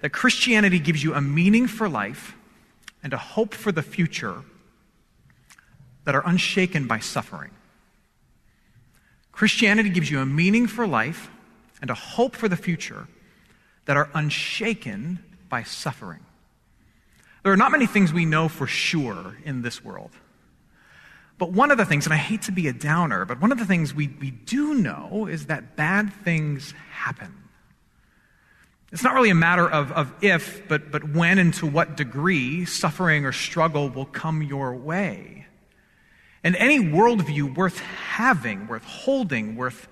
that Christianity gives you a meaning for life and a hope for the future that are unshaken by suffering. Christianity gives you a meaning for life and a hope for the future that are unshaken by suffering. There are not many things we know for sure in this world. But one of the things, and I hate to be a downer, but one of the things we, we do know is that bad things happen. It's not really a matter of, of if, but, but when and to what degree suffering or struggle will come your way. And any worldview worth having, worth holding, worth,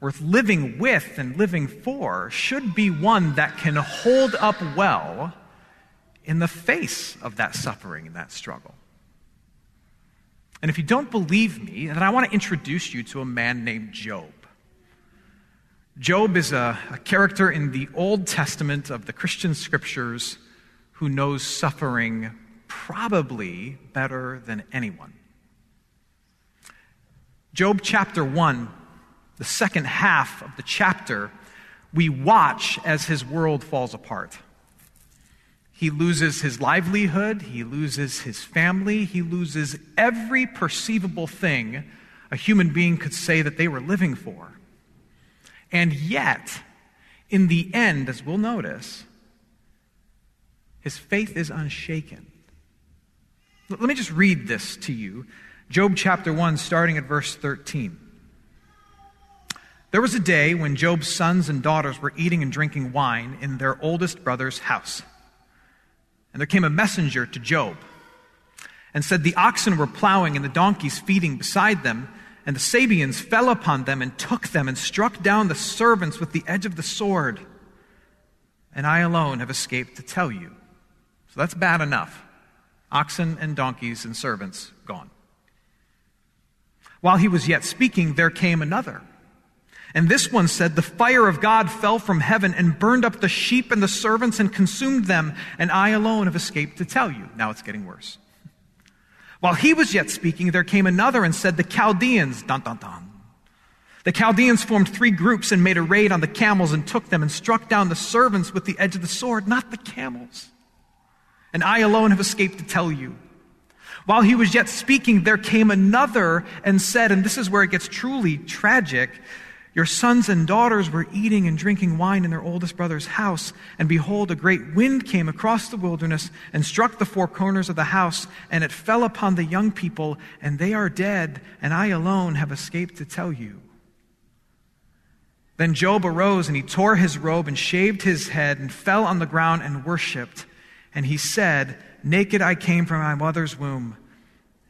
worth living with and living for should be one that can hold up well in the face of that suffering and that struggle. And if you don't believe me, then I want to introduce you to a man named Job. Job is a, a, character in the Old Testament of the Christian scriptures who knows suffering probably better than anyone. Job chapter 1, the second half of the chapter, we watch as his world falls apart. He loses his livelihood, he loses his family, he loses every perceivable thing a human being could say that they were living for. And yet, in the end, as we'll notice, his faith is unshaken. Let me just read this to you Job chapter 1, starting at verse 13. There was a day when Job's sons and daughters were eating and drinking wine in their oldest brother's house. And there came a messenger to Job and said, The oxen were plowing and the donkeys feeding beside them, and the Sabeans fell upon them and took them and struck down the servants with the edge of the sword. And I alone have escaped to tell you. So that's bad enough. Oxen and donkeys and servants gone. While he was yet speaking, there came another. And this one said, The fire of God fell from heaven and burned up the sheep and the servants and consumed them, and I alone have escaped to tell you. Now it's getting worse. While he was yet speaking, there came another and said, The Chaldeans, dun dun dun. The Chaldeans formed three groups and made a raid on the camels and took them and struck down the servants with the edge of the sword, not the camels. And I alone have escaped to tell you. While he was yet speaking, there came another and said, and this is where it gets truly tragic Your sons and daughters were eating and drinking wine in their oldest brother's house, and behold, a great wind came across the wilderness and struck the four corners of the house, and it fell upon the young people, and they are dead, and I alone have escaped to tell you. Then Job arose and he tore his robe and shaved his head and fell on the ground and worshiped. And he said, Naked I came from my mother's womb,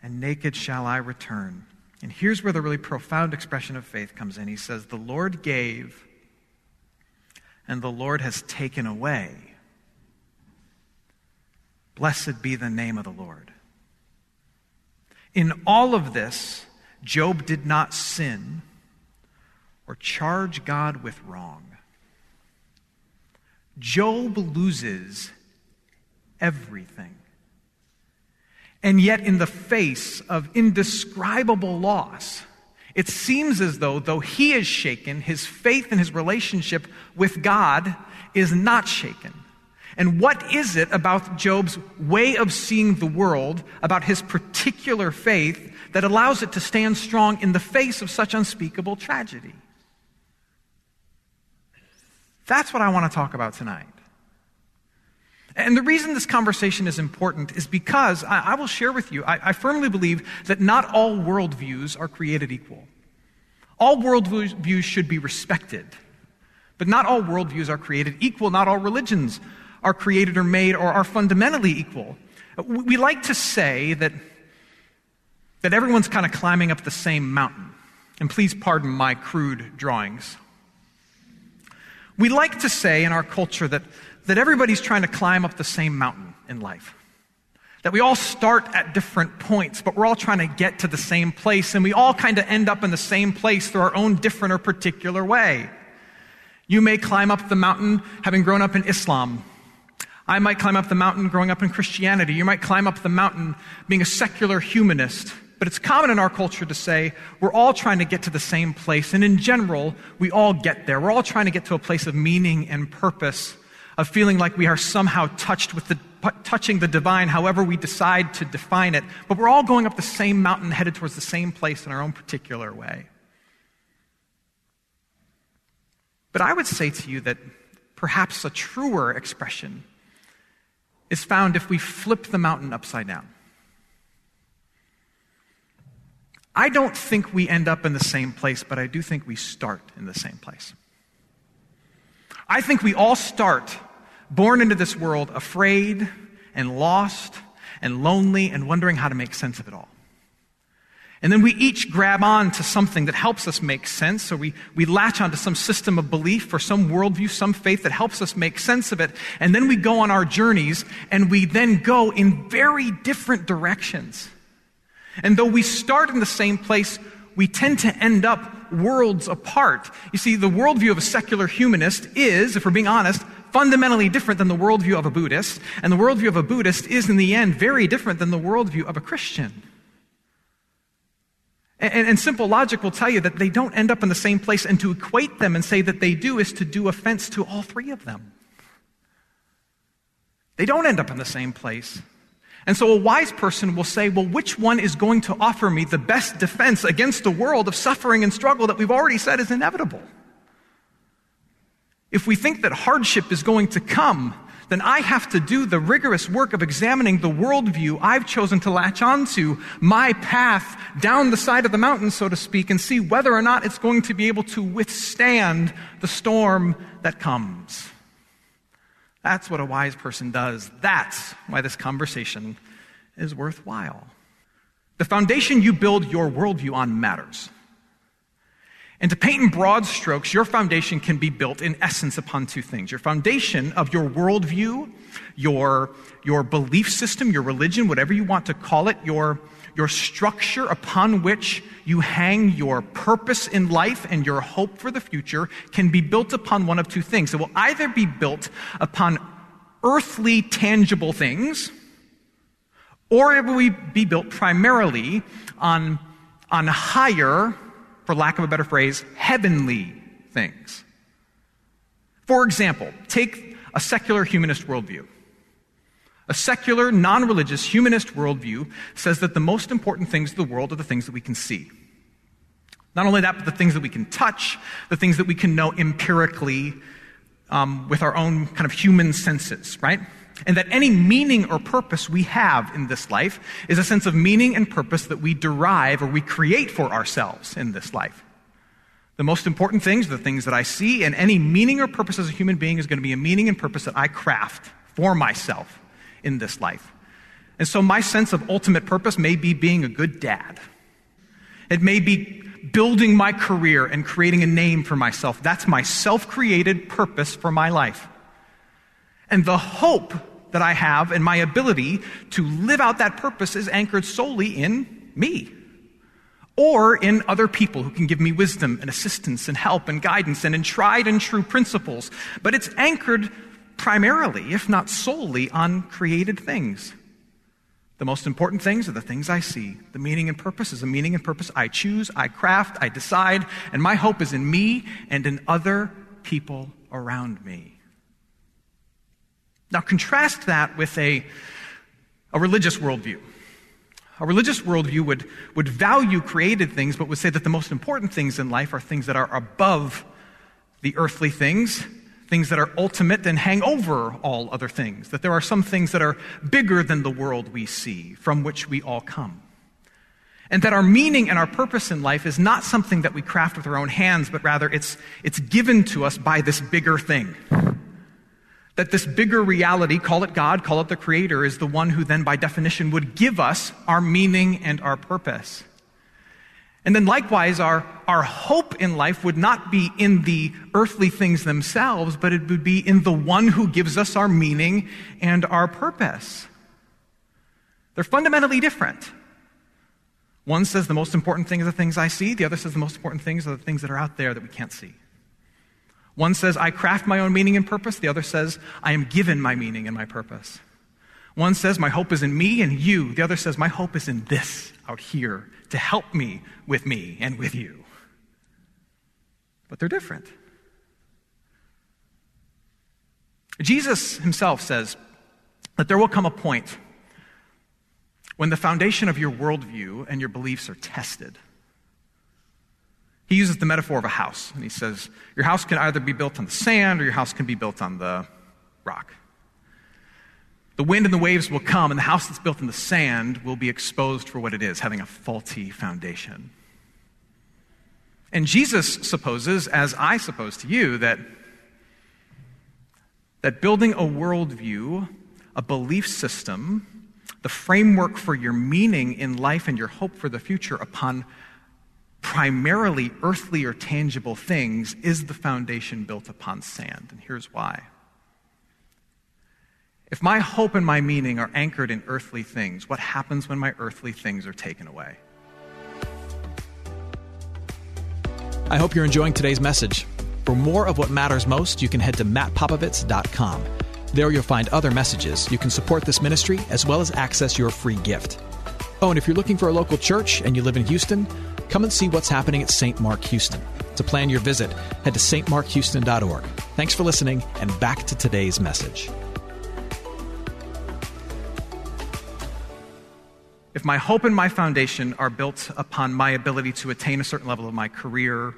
and naked shall I return. And here's where the really profound expression of faith comes in. He says, The Lord gave, and the Lord has taken away. Blessed be the name of the Lord. In all of this, Job did not sin or charge God with wrong. Job loses everything. And yet, in the face of indescribable loss, It seems as though, though he is shaken, his faith and his relationship with God is not shaken. And what is it about Job's way of seeing the world, about his particular faith, that allows it to stand strong in the face of such unspeakable tragedy? That's what I want to talk about tonight. And the reason this conversation is important is because I, I will share with you, I, I firmly believe that not all worldviews are created equal. All worldviews should be respected, but not all worldviews are created equal. Not all religions are created or made or are fundamentally equal. We like to say that, that everyone's kind of climbing up the same mountain. And please pardon my crude drawings. We like to say in our culture that that everybody's trying to climb up the same mountain in life. That we all start at different points, but we're all trying to get to the same place, and we all kind of end up in the same place through our own different or particular way. You may climb up the mountain having grown up in Islam. I might climb up the mountain growing up in Christianity. You might climb up the mountain being a secular humanist. But it's common in our culture to say we're all trying to get to the same place. And in general, we all get there. We're all trying to get to a place of meaning and purpose of feeling like we are somehow touched with the, touching the divine, however we decide to define it. But we're all going up the same mountain, headed towards the same place in our own particular way. But I would say to you that perhaps a truer expression is found if we flip the mountain upside down. I don't think we end up in the same place, but I do think we start in the same place. I think we all start born into this world afraid and lost and lonely and wondering how to make sense of it all. And then we each grab on to something that helps us make sense. So we, we latch onto some system of belief or some worldview, some faith that helps us make sense of it. And then we go on our journeys and we then go in very different directions. And though we start in the same place, we tend to end up worlds apart. You see, the worldview of a secular humanist is, if we're being honest, fundamentally different than the worldview of a Buddhist, and the worldview of a Buddhist is, in the end, very different than the worldview of a Christian. And, and, simple logic will tell you that they don't end up in the same place, and to equate them and say that they do is to do offense to all three of them. They don't end up in the same place. And so a wise person will say, well, which one is going to offer me the best defense against a world of suffering and struggle that we've already said is inevitable? If we think that hardship is going to come, then I have to do the rigorous work of examining the worldview I've chosen to latch onto, my path down the side of the mountain, so to speak, and see whether or not it's going to be able to withstand the storm that comes. That's what a wise person does. That's why this conversation is worthwhile. The foundation you build your worldview on matters. And to paint in broad strokes, your foundation can be built in essence upon two things. Your foundation of your worldview, your, your belief system, your religion, whatever you want to call it, your, your structure upon which you hang your purpose in life and your hope for the future can be built upon one of two things. It will either be built upon earthly, tangible things, or it will be built primarily on, on higher, for lack of a better phrase, heavenly things. For example, take a secular humanist worldview. A secular, non religious, humanist worldview says that the most important things in the world are the things that we can see. Not only that, but the things that we can touch, the things that we can know empirically um, with our own kind of human senses, right? And that any meaning or purpose we have in this life is a sense of meaning and purpose that we derive or we create for ourselves in this life. The most important things the things that I see, and any meaning or purpose as a human being is going to be a meaning and purpose that I craft for myself in this life. And so my sense of ultimate purpose may be being a good dad. It may be building my career and creating a name for myself. That's my self created purpose for my life. And the hope that I have and my ability to live out that purpose is anchored solely in me or in other people who can give me wisdom and assistance and help and guidance and in tried and true principles. But it's anchored primarily, if not solely, on created things. The most important things are the things I see. The meaning and purpose is a meaning and purpose I choose, I craft, I decide, and my hope is in me and in other people around me. Now, contrast that with a, a religious worldview. A religious worldview would, would value created things, but would say that the most important things in life are things that are above the earthly things, things that are ultimate and hang over all other things. That there are some things that are bigger than the world we see, from which we all come. And that our meaning and our purpose in life is not something that we craft with our own hands, but rather it's, it's given to us by this bigger thing. That this bigger reality, call it God, call it the Creator, is the one who then, by definition, would give us our meaning and our purpose. And then likewise, our, our hope in life would not be in the earthly things themselves, but it would be in the one who gives us our meaning and our purpose. They're fundamentally different. One says the most important thing are the things I see, the other says the most important things are the things that are out there that we can't see. One says, I craft my own meaning and purpose. The other says, I am given my meaning and my purpose. One says, My hope is in me and you. The other says, My hope is in this out here to help me with me and with you. But they're different. Jesus himself says that there will come a point when the foundation of your worldview and your beliefs are tested. He uses the metaphor of a house, and he says, Your house can either be built on the sand or your house can be built on the rock. The wind and the waves will come, and the house that's built in the sand will be exposed for what it is, having a faulty foundation. And Jesus supposes, as I suppose to you, that, that building a worldview, a belief system, the framework for your meaning in life and your hope for the future upon primarily earthly or tangible things is the foundation built upon sand. And here's why. If my hope and my meaning are anchored in earthly things, what happens when my earthly things are taken away? I hope you're enjoying today's message. For more of what matters most, you can head to mattpopovits.com. There you'll find other messages. You can support this ministry as well as access your free gift. Oh, and if you're looking for a local church and you live in Houston, come and see what's happening at St. Mark Houston. To plan your visit, head to stmarkhouston.org. Thanks for listening, and back to today's message. If my hope and my foundation are built upon my ability to attain a certain level of my career,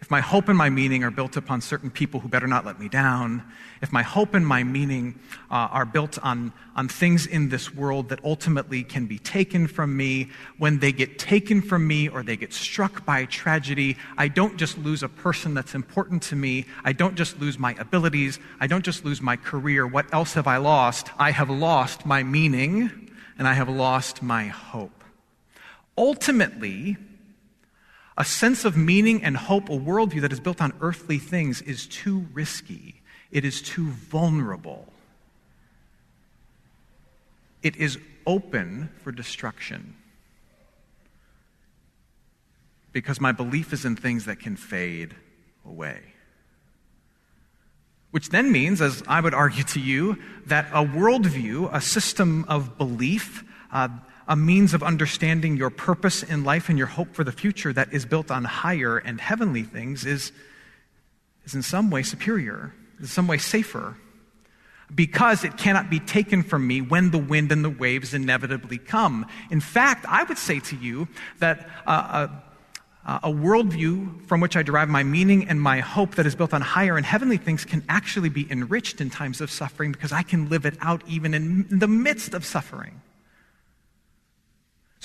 if my hope and my meaning are built upon certain people who better not let me down, if my hope and my meaning uh, are built on, on things in this world that ultimately can be taken from me, when they get taken from me or they get struck by tragedy, I don't just lose a person that's important to me. I don't just lose my abilities. I don't just lose my career. What else have I lost? I have lost my meaning and I have lost my hope. Ultimately, a sense of meaning and hope, a worldview that is built on earthly things, is too risky. It is too vulnerable. It is open for destruction. Because my belief is in things that can fade away. Which then means, as I would argue to you, that a worldview, a system of belief, uh, a means of understanding your purpose in life and your hope for the future that is built on higher and heavenly things is, is in some way superior, in some way safer, because it cannot be taken from me when the wind and the waves inevitably come. In fact, I would say to you that uh, uh uh, a worldview from which I derive my meaning and my hope that is built on higher and heavenly things can actually be enriched in times of suffering because I can live it out even in the midst of suffering.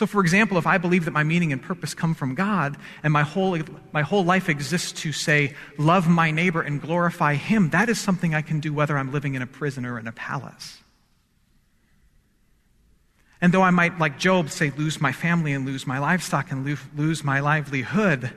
So, for example, if I believe that my meaning and purpose come from God and my whole, my whole life exists to say, love my neighbor and glorify him, that is something I can do whether I'm living in a prison or in a palace. And though I might, like Job, say, lose my family and lose my livestock and lose my livelihood,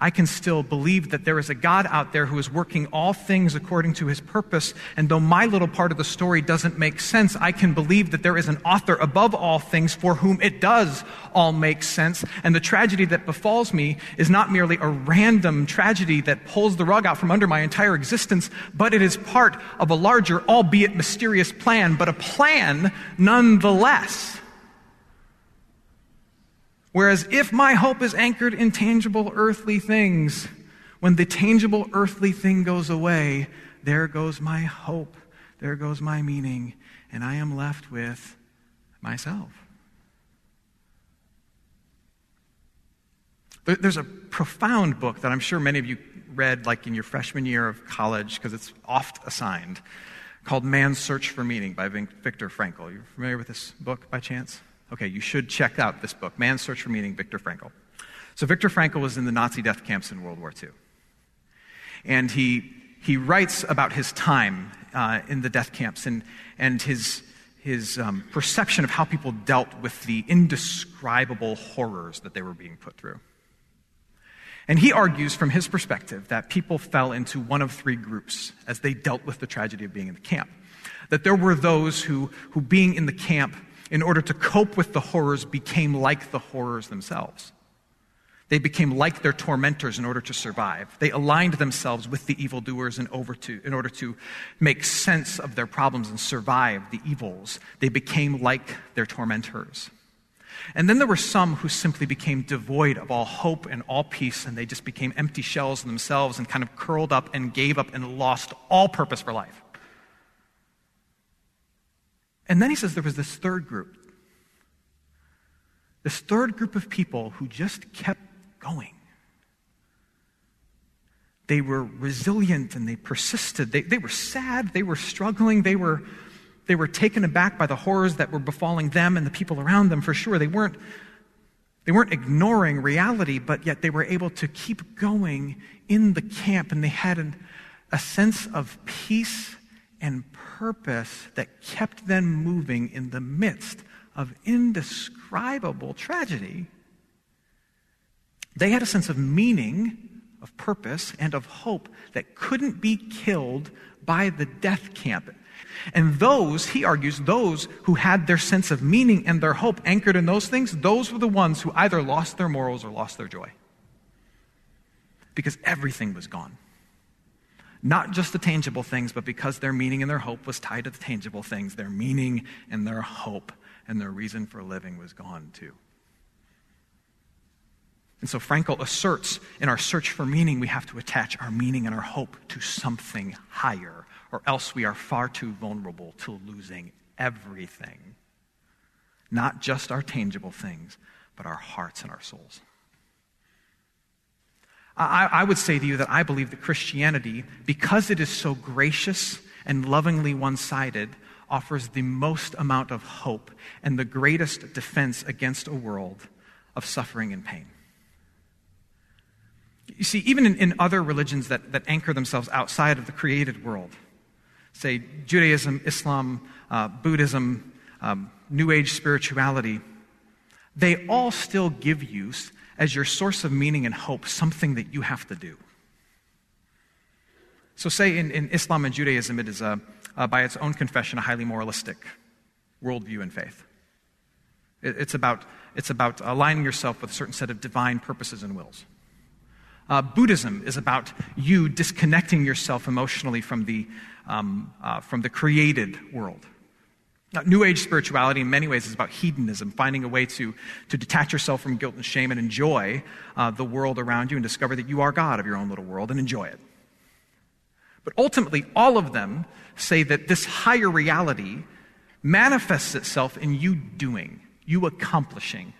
I can still believe that there is a God out there who is working all things according to his purpose. And though my little part of the story doesn't make sense, I can believe that there is an author above all things for whom it does all make sense. And the tragedy that befalls me is not merely a random tragedy that pulls the rug out from under my entire existence, but it is part of a larger, albeit mysterious plan, but a plan nonetheless. Whereas if my hope is anchored in tangible earthly things, when the tangible earthly thing goes away, there goes my hope, there goes my meaning, and I am left with myself. There's a profound book that I'm sure many of you read like in your freshman year of college because it's oft assigned called Man's Search for Meaning by Viktor Frankl. You're familiar with this book by chance? Okay, you should check out this book, Man's Search for Meaning, Viktor Frankl. So, Viktor Frankl was in the Nazi death camps in World War II. And he, he writes about his time uh, in the death camps and, and his, his um, perception of how people dealt with the indescribable horrors that they were being put through. And he argues from his perspective that people fell into one of three groups as they dealt with the tragedy of being in the camp. That there were those who, who being in the camp, in order to cope with the horrors, became like the horrors themselves. They became like their tormentors in order to survive. They aligned themselves with the evildoers in, over to, in order to make sense of their problems and survive the evils. They became like their tormentors. And then there were some who simply became devoid of all hope and all peace, and they just became empty shells themselves and kind of curled up and gave up and lost all purpose for life. And then he says there was this third group. This third group of people who just kept going. They were resilient and they persisted. They, they were sad, they were struggling, they were, they were taken aback by the horrors that were befalling them and the people around them for sure. They weren't, they weren't ignoring reality, but yet they were able to keep going in the camp and they had an, a sense of peace and purpose that kept them moving in the midst of indescribable tragedy. They had a sense of meaning, of purpose, and of hope that couldn't be killed by the death camp. And those, he argues, those who had their sense of meaning and their hope anchored in those things, those were the ones who either lost their morals or lost their joy. Because everything was gone. Not just the tangible things, but because their meaning and their hope was tied to the tangible things, their meaning and their hope and their reason for living was gone too. And so Frankl asserts in our search for meaning, we have to attach our meaning and our hope to something higher, or else we are far too vulnerable to losing everything. Not just our tangible things, but our hearts and our souls. I, I would say to you that I believe that Christianity, because it is so gracious and lovingly one sided, offers the most amount of hope and the greatest defense against a world of suffering and pain. You see, even in, in other religions that, that anchor themselves outside of the created world, say Judaism, Islam, uh, Buddhism, um, New Age spirituality, they all still give you, as your source of meaning and hope, something that you have to do. So, say in, in Islam and Judaism, it is, a, uh, by its own confession, a highly moralistic worldview and faith. It, it's, about, it's about aligning yourself with a certain set of divine purposes and wills. Uh, Buddhism is about you disconnecting yourself emotionally from the, um, uh, from the created world. Now, New Age spirituality, in many ways, is about hedonism, finding a way to, to detach yourself from guilt and shame and enjoy uh, the world around you and discover that you are God of your own little world and enjoy it. But ultimately, all of them say that this higher reality manifests itself in you doing, you accomplishing,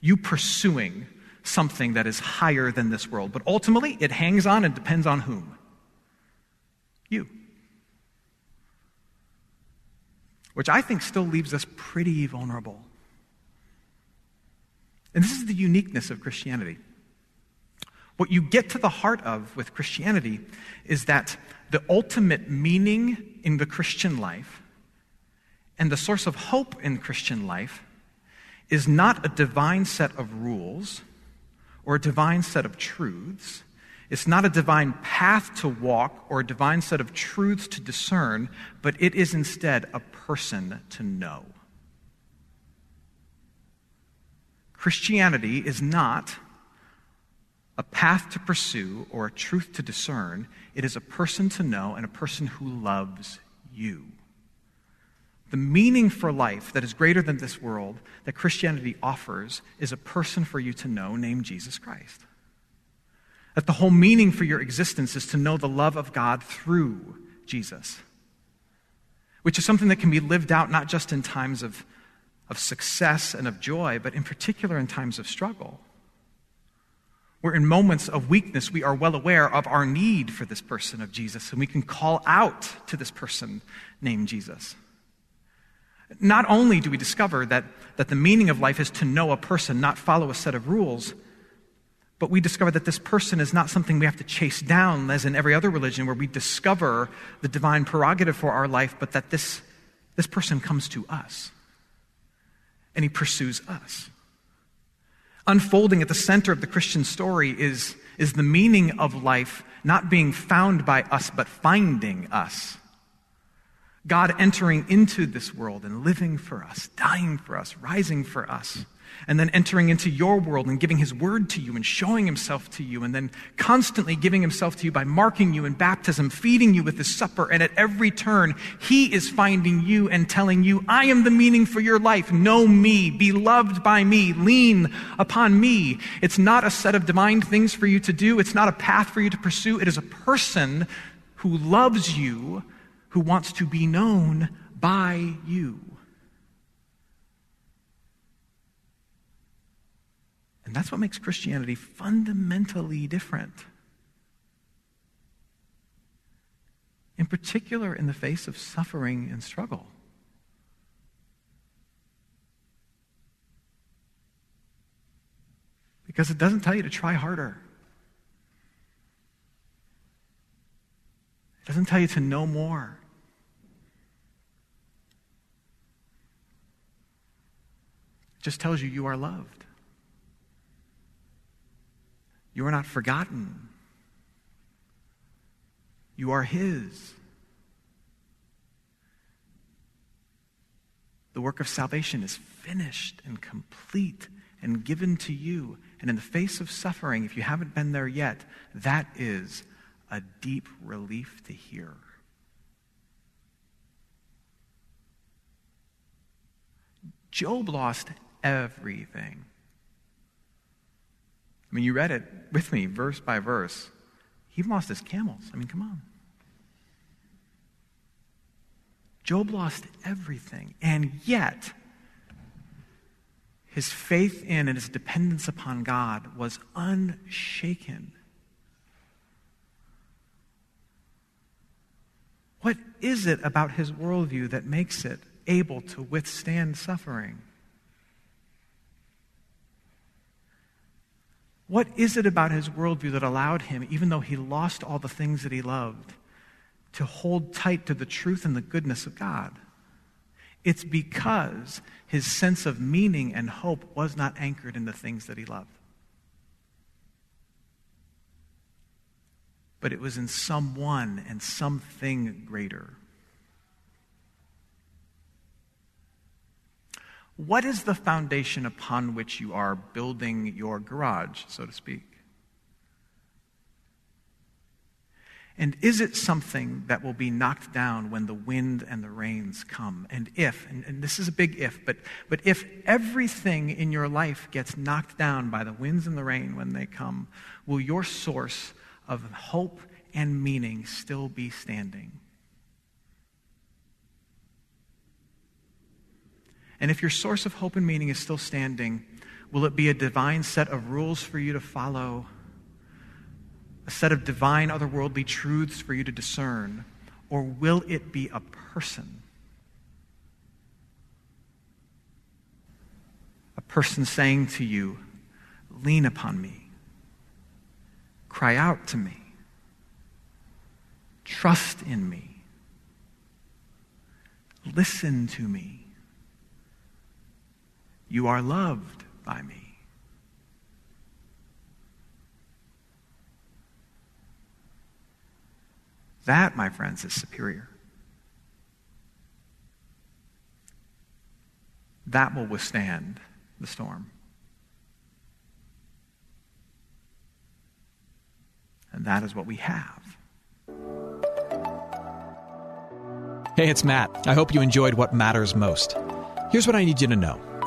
you pursuing something that is higher than this world. But ultimately, it hangs on and depends on whom? You. Which I think still leaves us pretty vulnerable. And this is the uniqueness of Christianity. What you get to the heart of with Christianity is that the ultimate meaning in the Christian life and the source of hope in Christian life is not a divine set of rules or a divine set of truths. It's not a divine path to walk or a divine set of truths to discern, but it is instead a person to know. Christianity is not a path to pursue or a truth to discern. It is a person to know and a person who loves you. The meaning for life that is greater than this world that Christianity offers is a person for you to know named Jesus Christ. That the whole meaning for your existence is to know the love of God through Jesus, which is something that can be lived out not just in times of, of success and of joy, but in particular in times of struggle. Where in moments of weakness, we are well aware of our need for this person of Jesus, and we can call out to this person named Jesus. Not only do we discover that, that the meaning of life is to know a person, not follow a set of rules, but we discover that this person is not something we have to chase down, as in every other religion, where we discover the divine prerogative for our life, but that this, this person comes to us and he pursues us. Unfolding at the center of the Christian story is, is the meaning of life not being found by us, but finding us. God entering into this world and living for us, dying for us, rising for us, and then entering into your world and giving his word to you and showing himself to you, and then constantly giving himself to you by marking you in baptism, feeding you with his supper, and at every turn, he is finding you and telling you, I am the meaning for your life. Know me, be loved by me, lean upon me. It's not a set of divine things for you to do, it's not a path for you to pursue, it is a person who loves you who wants to be known by you. And that's what makes Christianity fundamentally different. In particular, in the face of suffering and struggle. Because it doesn't tell you to try harder. It doesn't tell you to know more. It just tells you you are loved. You are not forgotten. You are His. The work of salvation is finished and complete and given to you. And in the face of suffering, if you haven't been there yet, that is a deep relief to hear. Job lost everything. I mean, you read it with me, verse by verse. He lost his camels. I mean, come on. Job lost everything, and yet his faith in and his dependence upon God was unshaken. What is it about his worldview that makes it able to withstand suffering? What is it about his worldview that allowed him, even though he lost all the things that he loved, to hold tight to the truth and the goodness of God? It's because his sense of meaning and hope was not anchored in the things that he loved. But it was in someone and something greater. What is the foundation upon which you are building your garage, so to speak? And is it something that will be knocked down when the wind and the rains come? And if, and, and, this is a big if, but, but if everything in your life gets knocked down by the winds and the rain when they come, will your source of hope and meaning still be standing? And if your source of hope and meaning is still standing, will it be a divine set of rules for you to follow? A set of divine otherworldly truths for you to discern? Or will it be a person? A person saying to you, Lean upon me, cry out to me, trust in me, listen to me. You are loved by me. That, my friends, is superior. That will withstand the storm. And that is what we have. Hey, it's Matt. I hope you enjoyed what matters most. Here's what I need you to know